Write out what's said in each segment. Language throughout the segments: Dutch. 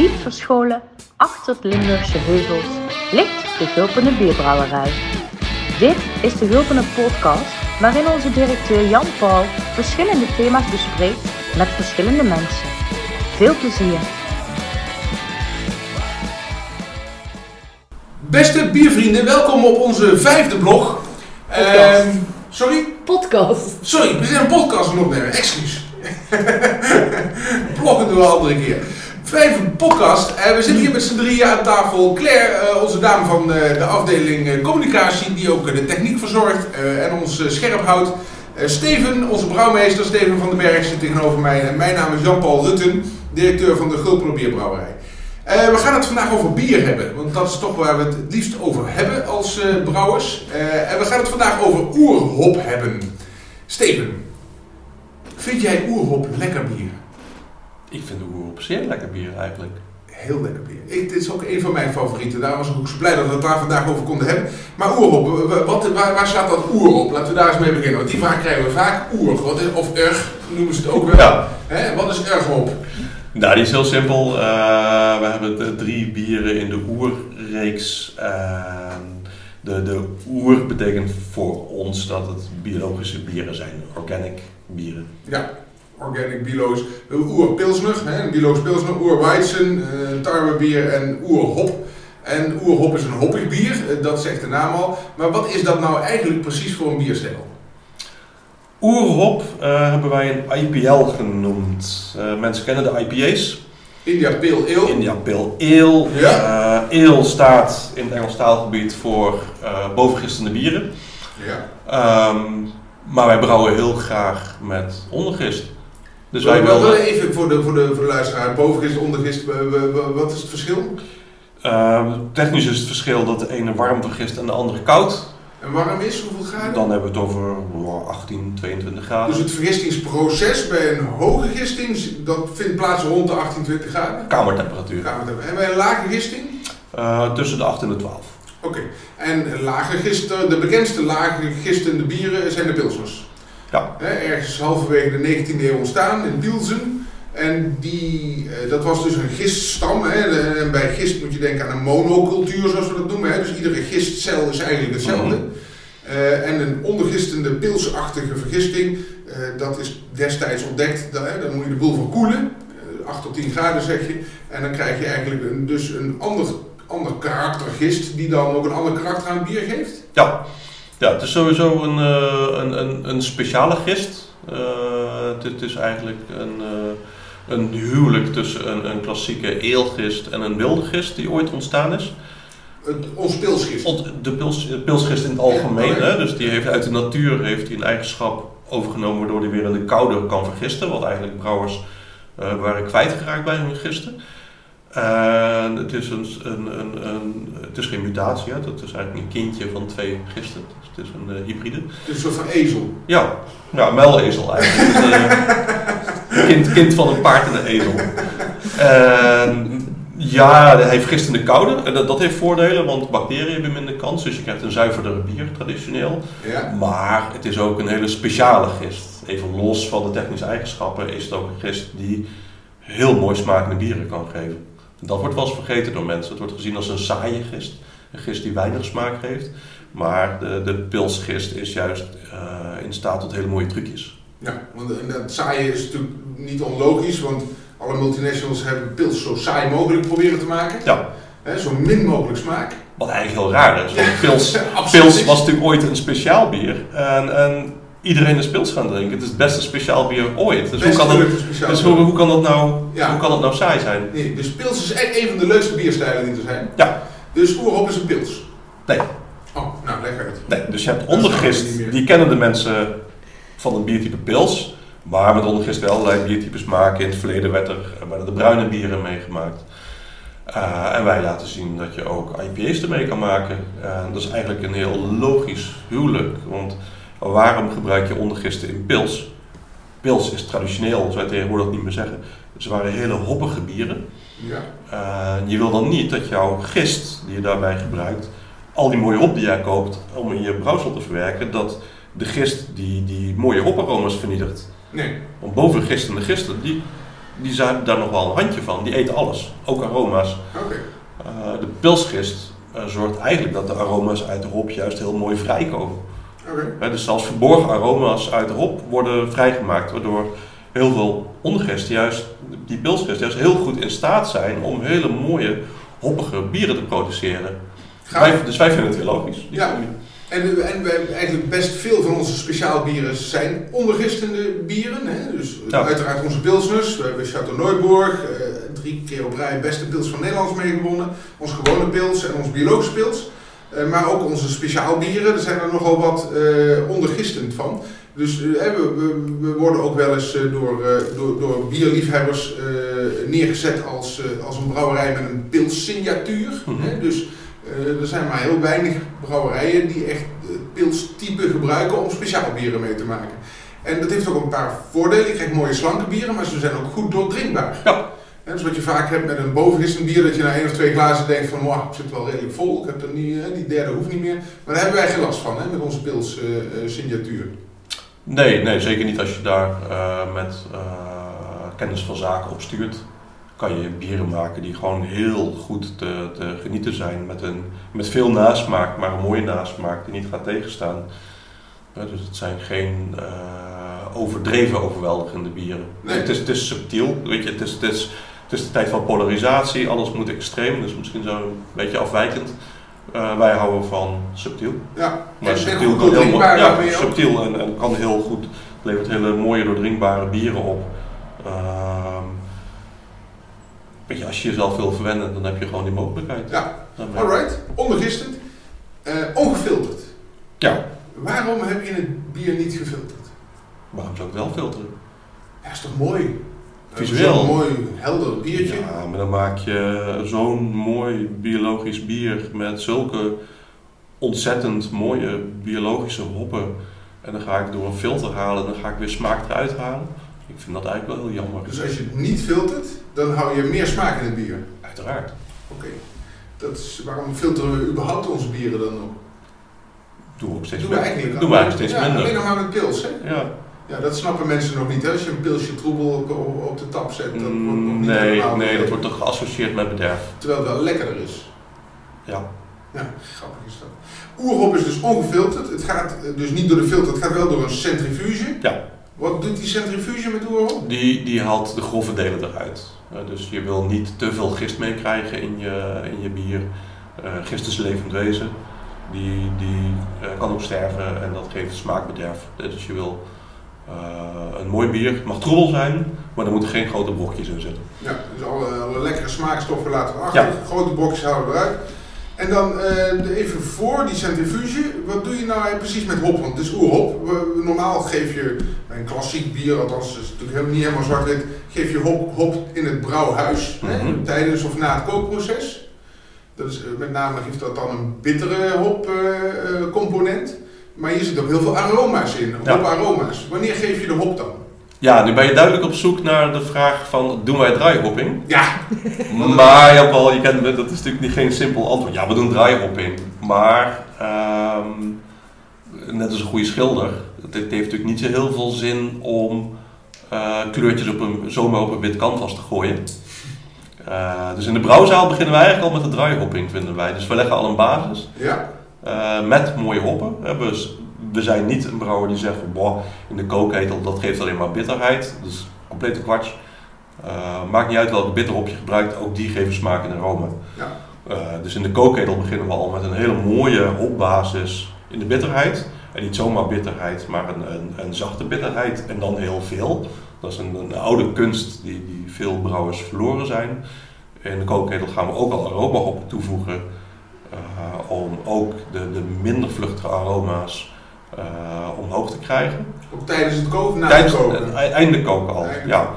Diep verscholen achter het Limburgse heuvels ligt de Gulpene Bierbrouwerij. Dit is de Gulpene podcast waarin onze directeur Jan Paul verschillende thema's bespreekt met verschillende mensen. Veel plezier! Beste biervrienden, welkom op onze vijfde blog. Podcast. Ehm, sorry? Podcast. Sorry, we zijn een podcast aan het opnemen, excuus. Bloggen doen we een andere keer. Vijfde podcast. Eh, we zitten hier met z'n drieën aan tafel. Claire, eh, onze dame van eh, de afdeling communicatie, die ook de techniek verzorgt en ons scherp houdt. Steven, onze brouwmeester, Steven van den Berg, zit tegenover mij. En mijn naam is Jan-Paul Rutten, directeur van de Gulpener Bierbrouwerij. We gaan het vandaag over bier hebben, want dat is toch waar we het liefst over hebben als brouwers. En we gaan het vandaag over oerhop hebben. Steven, vind jij oerhop lekker bier? Ik vind de Oerop zeer lekker bier eigenlijk. Heel lekker bier. Dit is ook een van mijn favorieten. Daarom was ik ook zo blij dat we het daar vandaag over konden hebben. Maar oerhop, w- wat, waar, waar staat dat oer op? Laten we daar eens mee beginnen. Want die vraag krijgen we vaak. Oer, wat is, of erg, noemen ze het ook wel. Ja, wat is erghop? nou die is heel simpel. Eh, we hebben drie bieren in de oerreeks. En de, de oer betekent voor ons dat het biologische bieren zijn, organic bieren. Ja, organic bilo's. Oer pilsner, hè, een biloos pilsner. Oer weizen, eh, tarwebier en oer hop. En oerhop is een hoppig bier, eh, dat zegt de naam al. Maar wat is dat nou eigenlijk precies voor een bierstijl? Oerhop eh, hebben wij een IPL genoemd. Eh, mensen kennen de IPA's. India Pale Ale. India Pale Ale. Ja. Eh, ale staat in het Engels taalgebied voor eh bovengistende bieren. Ja. Ehm, maar wij brouwen heel graag met ondergist. Dus wij wel, even voor de, voor de, voor de luisteraar, bovengist, ondergist, wat is het verschil? ehm, technisch is het verschil dat de ene warm vergist en de andere koud. En warm is, hoeveel graden? Dan hebben we het over oh, 18, 22 graden. Dus het vergistingsproces bij een hoge gisting, dat vindt plaats rond de 18, 20 graden? Kamertemperatuur. Hebben. En bij een lage gisting? Eh, tussen de 8 en de 12. Oké. En lage gisten, de bekendste lage gistende bieren zijn de pilsners. Ja. Hè, ergens halverwege de 19e eeuw ontstaan in Pilsen. En die, eh, dat was dus een giststam. Hè. En bij gist moet je denken aan een monocultuur, zoals we dat noemen. Hè. Dus iedere gistcel is eigenlijk hetzelfde. Mhm. Eh, en een ondergistende pilsachtige vergisting, eh, dat is destijds ontdekt. Hè, Dan moet je de boel verkoelen, eh 8 tot 10 graden zeg je. En dan krijg je eigenlijk een, dus een ander, ander karakter gist, die dan ook een ander karakter aan het bier geeft. Ja. Ja, het is sowieso een, eh, een, een, een speciale gist. Eh, het, het is eigenlijk een, eh, een huwelijk tussen een, een klassieke eelgist en een wilde gist die ooit ontstaan is. Ons pilsgist. De pils, de pilsgist in het algemeen, Ja, hè, dus die heeft uit de natuur heeft die een eigenschap overgenomen waardoor die weer in de koude kan vergisten, wat eigenlijk brouwers eh, waren kwijtgeraakt bij hun gisten. En het is, een, een, een, een, het is geen mutatie, hè, het is eigenlijk een kindje van twee gisten, dus het is een eh, hybride. Het is een soort van ezel. Ja, ja muilezel eigenlijk. Het eh, kind, kind van een paard en een ezel. En ja, hij vergist in de koude. En dat, dat heeft voordelen, want bacteriën hebben minder kans. Dus je krijgt een zuiverdere bier, traditioneel. Ja. Maar het is ook een hele speciale gist. Even los van de technische eigenschappen is het ook een gist die heel mooi smakende bieren kan geven. Dat wordt wel eens vergeten door mensen. Het wordt gezien als een saaie gist. Een gist die weinig smaak geeft. Maar de, de pilsgist is juist eh, in staat tot hele mooie trucjes. ja, want en dat saaie is natuurlijk niet onlogisch, want alle multinationals hebben pils zo saai mogelijk proberen te maken. Ja, zo min mogelijk smaak. wat eigenlijk heel raar is. Want pils, pils was natuurlijk ooit een speciaal bier. En, en iedereen is pils gaan drinken. Het is het beste speciaal bier ooit. Dus, hoe kan, dat, dus hoe, hoe, kan dat nou, Ja. hoe kan dat nou saai zijn? Nee, dus pils is echt een van de leukste bierstijlen die er zijn. Ja. Dus oerhop is een pils. Nee. Oh, nou leg uit. Nee, dus je hebt ondergist, die kennen de mensen van het biertype pils. Maar met ondergist wel allerlei biertypes maken. In het verleden werd er, werden de bruine bieren meegemaakt. Eh, en wij laten zien dat je ook IPA's ermee kan maken. En dat is eigenlijk een heel logisch huwelijk. Want waarom gebruik je ondergisten in pils? Pils is traditioneel, zoals wij tegenwoordig niet meer zeggen. Ze waren hele hoppige bieren. Ja. Eh, je wil dan niet dat jouw gist die je daarbij gebruikt, al die mooie hop die jij koopt om in je brouwsel te verwerken, dat de gist die, die mooie hoparoma's vernietigt. Nee. Want bovengistende gisten, die, die zijn daar nog wel een handje van. Die eten alles, ook aroma's. Oké. Uh, de pilsgist uh, zorgt eigenlijk dat de aroma's uit de hop juist heel mooi vrijkomen. Dus zelfs verborgen aroma's uit de hop worden vrijgemaakt, waardoor heel veel ondergisten juist, die pilsgist juist heel goed in staat zijn om hele mooie hoppige bieren te produceren. Wij, dus wij vinden het heel logisch. Ja. En, en wij, eigenlijk best veel van onze speciaalbieren zijn ondergistende bieren. Hè? Dus uiteraard onze pilsners. We hebben Chateau Neuburg, uh, drie keer op rij beste pils van Nederland meegewonnen. Onze gewone pils en onze biologische pils. Uh, maar ook onze speciaalbieren, er zijn er nogal wat uh, ondergistend van. Dus we, we, we, worden ook wel eens door, door, door bierliefhebbers neergezet als, als een brouwerij met een pilssignatuur. Mm -hmm. Dus er zijn maar heel weinig brouwerijen die echt pilstype gebruiken om speciaal bieren mee te maken. En dat heeft ook een paar voordelen. Je krijgt mooie slanke bieren, maar ze zijn ook goed doordrinkbaar. Ja. En dus wat je vaak hebt met een bovengistend bier, dat je na één of twee glazen denkt van, wow, ik zit wel redelijk vol, ik heb er niet, die derde hoeft niet meer. Maar daar hebben wij geen last van, hè, met onze pils uh, signatuur. Nee, nee, zeker niet als je daar uh, met kennis van zaken op stuurt kan je bieren maken die gewoon heel goed te, te, genieten zijn. Met, een, met veel nasmaak, maar een mooie nasmaak die niet gaat tegenstaan. dus het zijn geen overdreven overweldigende bieren. Nee. Het, is, het is subtiel, weet je, het is, het, is, het is de tijd van polarisatie, alles moet extreem, dus misschien zo een beetje afwijkend. Uh, wij houden van subtiel. Ja, maar subtiel, kan heel, ja, subtiel en, en, kan heel goed, levert hele mooie doordrinkbare bieren op. Uh, Weet je, als je jezelf wil verwennen, dan heb je gewoon die mogelijkheid. Ja, alright. Ondergistend. Uh, ongefilterd. Ja. Waarom heb je het bier niet gefilterd? Waarom zou ik wel filteren? Ja, is toch mooi? Visueel. Zo'n mooi, helder biertje. Ja, maar dan maak je zo'n mooi biologisch bier met zulke ontzettend mooie biologische hoppen. En dan ga ik door een filter halen en dan ga ik weer smaak eruit halen. Ik vind dat eigenlijk wel heel jammer. Dus als je het niet filtert, dan hou je meer smaak in het bier? Uiteraard. Oké. Dat is, waarom filteren we überhaupt onze bieren dan nog? Doen we ook steeds Doen we eigenlijk Doen we eigenlijk steeds ja, minder. Alleen nog maar met pils, hè? Ja. Ja, dat snappen mensen nog niet. Hè? Als je een pilsje troebel op, op, de tap zet, dat wordt nog niet Nee, nee dat wordt toch geassocieerd met bederf. Terwijl het wel lekkerder is. Ja. Ja, grappig is dat. Oerhop is dus ongefilterd. Het gaat eh, dus niet door de filter, het gaat wel door een centrifuge. Ja. Wat doet die centrifuge met oerhop? Die, die haalt de grove delen eruit. Uh, dus je wil niet te veel gist meekrijgen in je, in je bier. Uh, gist is levend wezen. Die, die uh, kan ook sterven en dat geeft smaakbederf. Dus je wil een mooi bier, het mag troebel zijn, maar er moeten geen grote brokjes in zitten. Ja, dus alle, alle lekkere smaakstoffen laten we achter. Ja. Grote brokjes houden we eruit. En dan uh, even voor die centrifuge, wat doe je nou precies met hop? Want het is oerhop. Normaal geef je een klassiek bier, althans is het natuurlijk helemaal, niet helemaal zwart-wit, geef je hop, hop in het brouwhuis Mhm. hè, tijdens of na het kookproces. Dat is, uh, met name geeft dat dan een bittere hop uh, component. Maar hier zitten ook heel veel aroma's in, Ja. hoparoma's. Wanneer geef je de hop dan? Ja, nu ben je duidelijk op zoek naar de vraag van, doen wij draaihopping? Ja, Maar ja, Paul, je kent me, dat is natuurlijk niet geen simpel antwoord. Ja, we doen draaihopping. Maar, ehm, net als een goede schilder, het, het heeft natuurlijk niet zo heel veel zin om eh, kleurtjes op een, zomaar op een wit canvas te gooien. Eh, dus in de brouwzaal beginnen wij eigenlijk al met de draaihopping, vinden wij. Dus we leggen al een basis ja, eh, met mooie hoppen. We, we zijn niet een brouwer die zegt van, boah, in de kookketel dat geeft alleen maar bitterheid. Dus complete kwats. Eh, maakt niet uit welke bitterhop je gebruikt, ook die geven smaak en aroma. ja. Eh, dus in de kookketel beginnen we al met een hele mooie hopbasis in de bitterheid. En niet zomaar bitterheid, maar een, een, een zachte bitterheid en dan heel veel. Dat is een, een oude kunst die, die veel brouwers verloren zijn. In de kookketel gaan we ook al aromahoppen toevoegen. Eh, om ook de, de minder vluchtige aroma's eh, omhoog te krijgen. Ook tijdens het koken, na Tijdens het koken. het einde koken al. Ja. ja.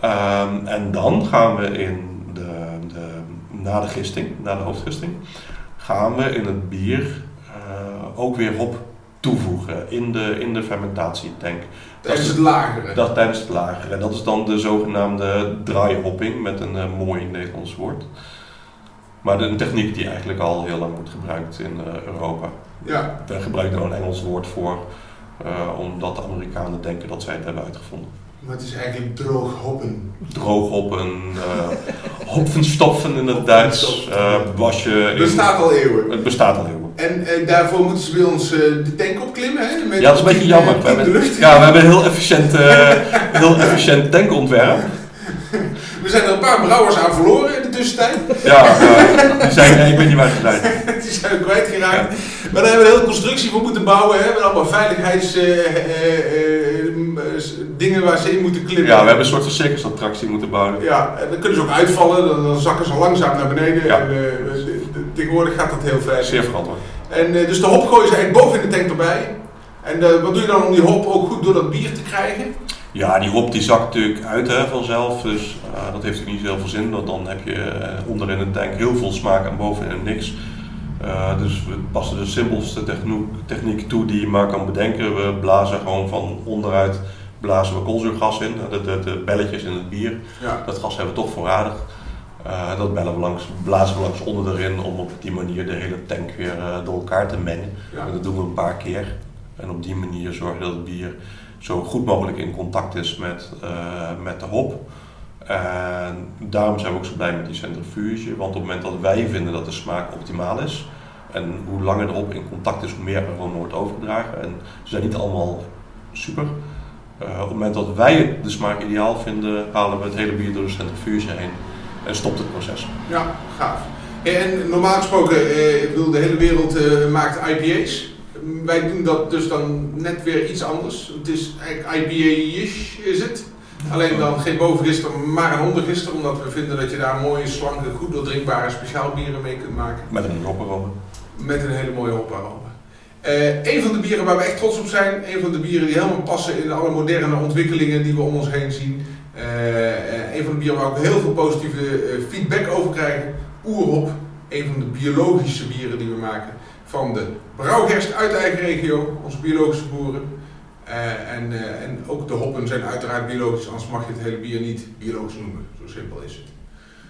Ehm, en dan gaan we in de, de, na de gisting, na de hoofdgisting, gaan we in het bier eh, ook weer hop toevoegen in de, in de fermentatietank. Tijdens Dat het lagere. Dat tijdens het lagere. En dat is dan de zogenaamde draaihopping met een mooi Nederlands woord. Maar een techniek die eigenlijk al heel lang wordt gebruikt in eh, Europa. Ja, Daar gebruiken we een Engels woord voor, eh, omdat de Amerikanen denken dat zij het hebben uitgevonden. Maar het is eigenlijk droog hoppen. Drooghoppen, uh, hopfenstoffen in het Duits, uh, wasje. Het bestaat al eeuwen. Het bestaat al eeuwen. En, en daarvoor moeten ze bij ons uh, de tank opklimmen. Hè? Met ja, dat is een beetje jammer. We hebben, ja, we hebben een heel efficiënt, heel efficiënt tankontwerp. We zijn er een paar brouwers aan verloren tussentijd. Ja, die zijn, ik weet niet waar ze zijn. die zijn kwijtgeraakt. Ja. Maar daar hebben we een hele constructie voor moeten bouwen. Hè? Met allemaal veiligheidsdingen uh, uh, waar ze in moeten klimmen. Ja, we hebben een soort van circusattractie moeten bouwen. Ja, en dan kunnen ze ook uitvallen. Dan, dan zakken ze langzaam naar beneden. Ja. En, tegenwoordig gaat dat heel veilig. Zeer verantwoord. En dus de hop gooien ze eigenlijk boven in de tank erbij. En wat doe je dan om die hop ook goed door dat bier te krijgen? Ja, die hop die zakt natuurlijk uit hè, vanzelf, dus uh, dat heeft natuurlijk niet zoveel zin, want dan heb je uh, onderin een tank heel veel smaak en bovenin niks. Uh, dus we passen de simpelste techniek, techniek toe die je maar kan bedenken. We blazen gewoon van onderuit blazen we koolzuurgas in, de, de, de belletjes in het bier. Ja. Dat gas hebben we toch voorradig. dat bellen we langs, blazen we langs onder erin om op die manier de hele tank weer door elkaar te mengen. Ja. En dat doen we een paar keer. En op die manier zorgen dat het bier zo goed mogelijk in contact is met, uh, met de hop. En daarom zijn we ook zo blij met die centrifuge, want op het moment dat wij vinden dat de smaak optimaal is, en hoe langer de hop in contact is, hoe meer er gewoon wordt overgedragen. En ze zijn niet allemaal super. Uh, op het moment dat wij de smaak ideaal vinden, halen we het hele bier door de centrifuge heen en stopt het proces. Ja, gaaf. En normaal gesproken, eh, bedoel, de hele wereld uh, maakt IPA's wij doen dat dus dan net weer iets anders. Het is eigenlijk IPA-ish is het. Alleen dan geen bovengister, maar een ondergister, omdat we vinden dat je daar mooie, slanke, goed doordrinkbare speciaalbieren mee kunt maken. Met een hopperome. Met een hele mooie hopperome. Uh, een van de bieren waar we echt trots op zijn, een van de bieren die helemaal passen in alle moderne ontwikkelingen die we om ons heen zien. Uh, een van de bieren waar we ook heel veel positieve feedback over krijgen, Oerop. Een van de biologische bieren die we maken van de brouwgerst uit de eigen regio, onze biologische boeren. Uh, en, uh, en ook de hoppen zijn uiteraard biologisch, anders mag je het hele bier niet biologisch noemen. Zo simpel is het.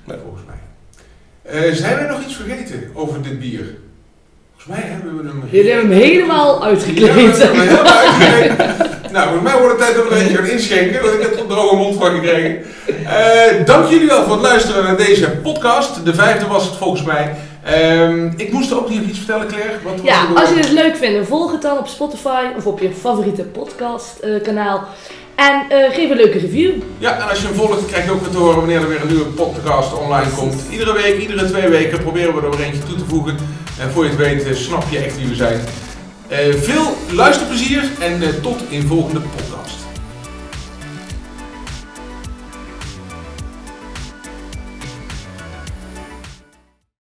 Nee. Volgens mij. Uh, zijn we nog iets vergeten over dit bier? Volgens mij hebben we hem... Jullie hebben hem helemaal uitgekleed. Ja, we hebben hem helemaal uitgekleed. nou, volgens mij wordt het tijd dat we een beetje gaan inschenken, want ik heb er een droge mond van gekregen. dank jullie wel voor het luisteren naar deze podcast. De vijfde was het volgens mij. Um, ik moest ook nog iets vertellen, Claire. Wat ja, als je het leuk vindt, volg het dan op Spotify of op je favoriete podcast uh, kanaal. En uh, geef een leuke review. Ja, en als je hem volgt, krijg je ook weer te horen wanneer er weer een nieuwe podcast online komt. Iedere week, iedere twee weken proberen we er weer eentje toe te voegen. En voor je het weet, uh, snap je echt wie we zijn. veel luisterplezier en tot in volgende podcast.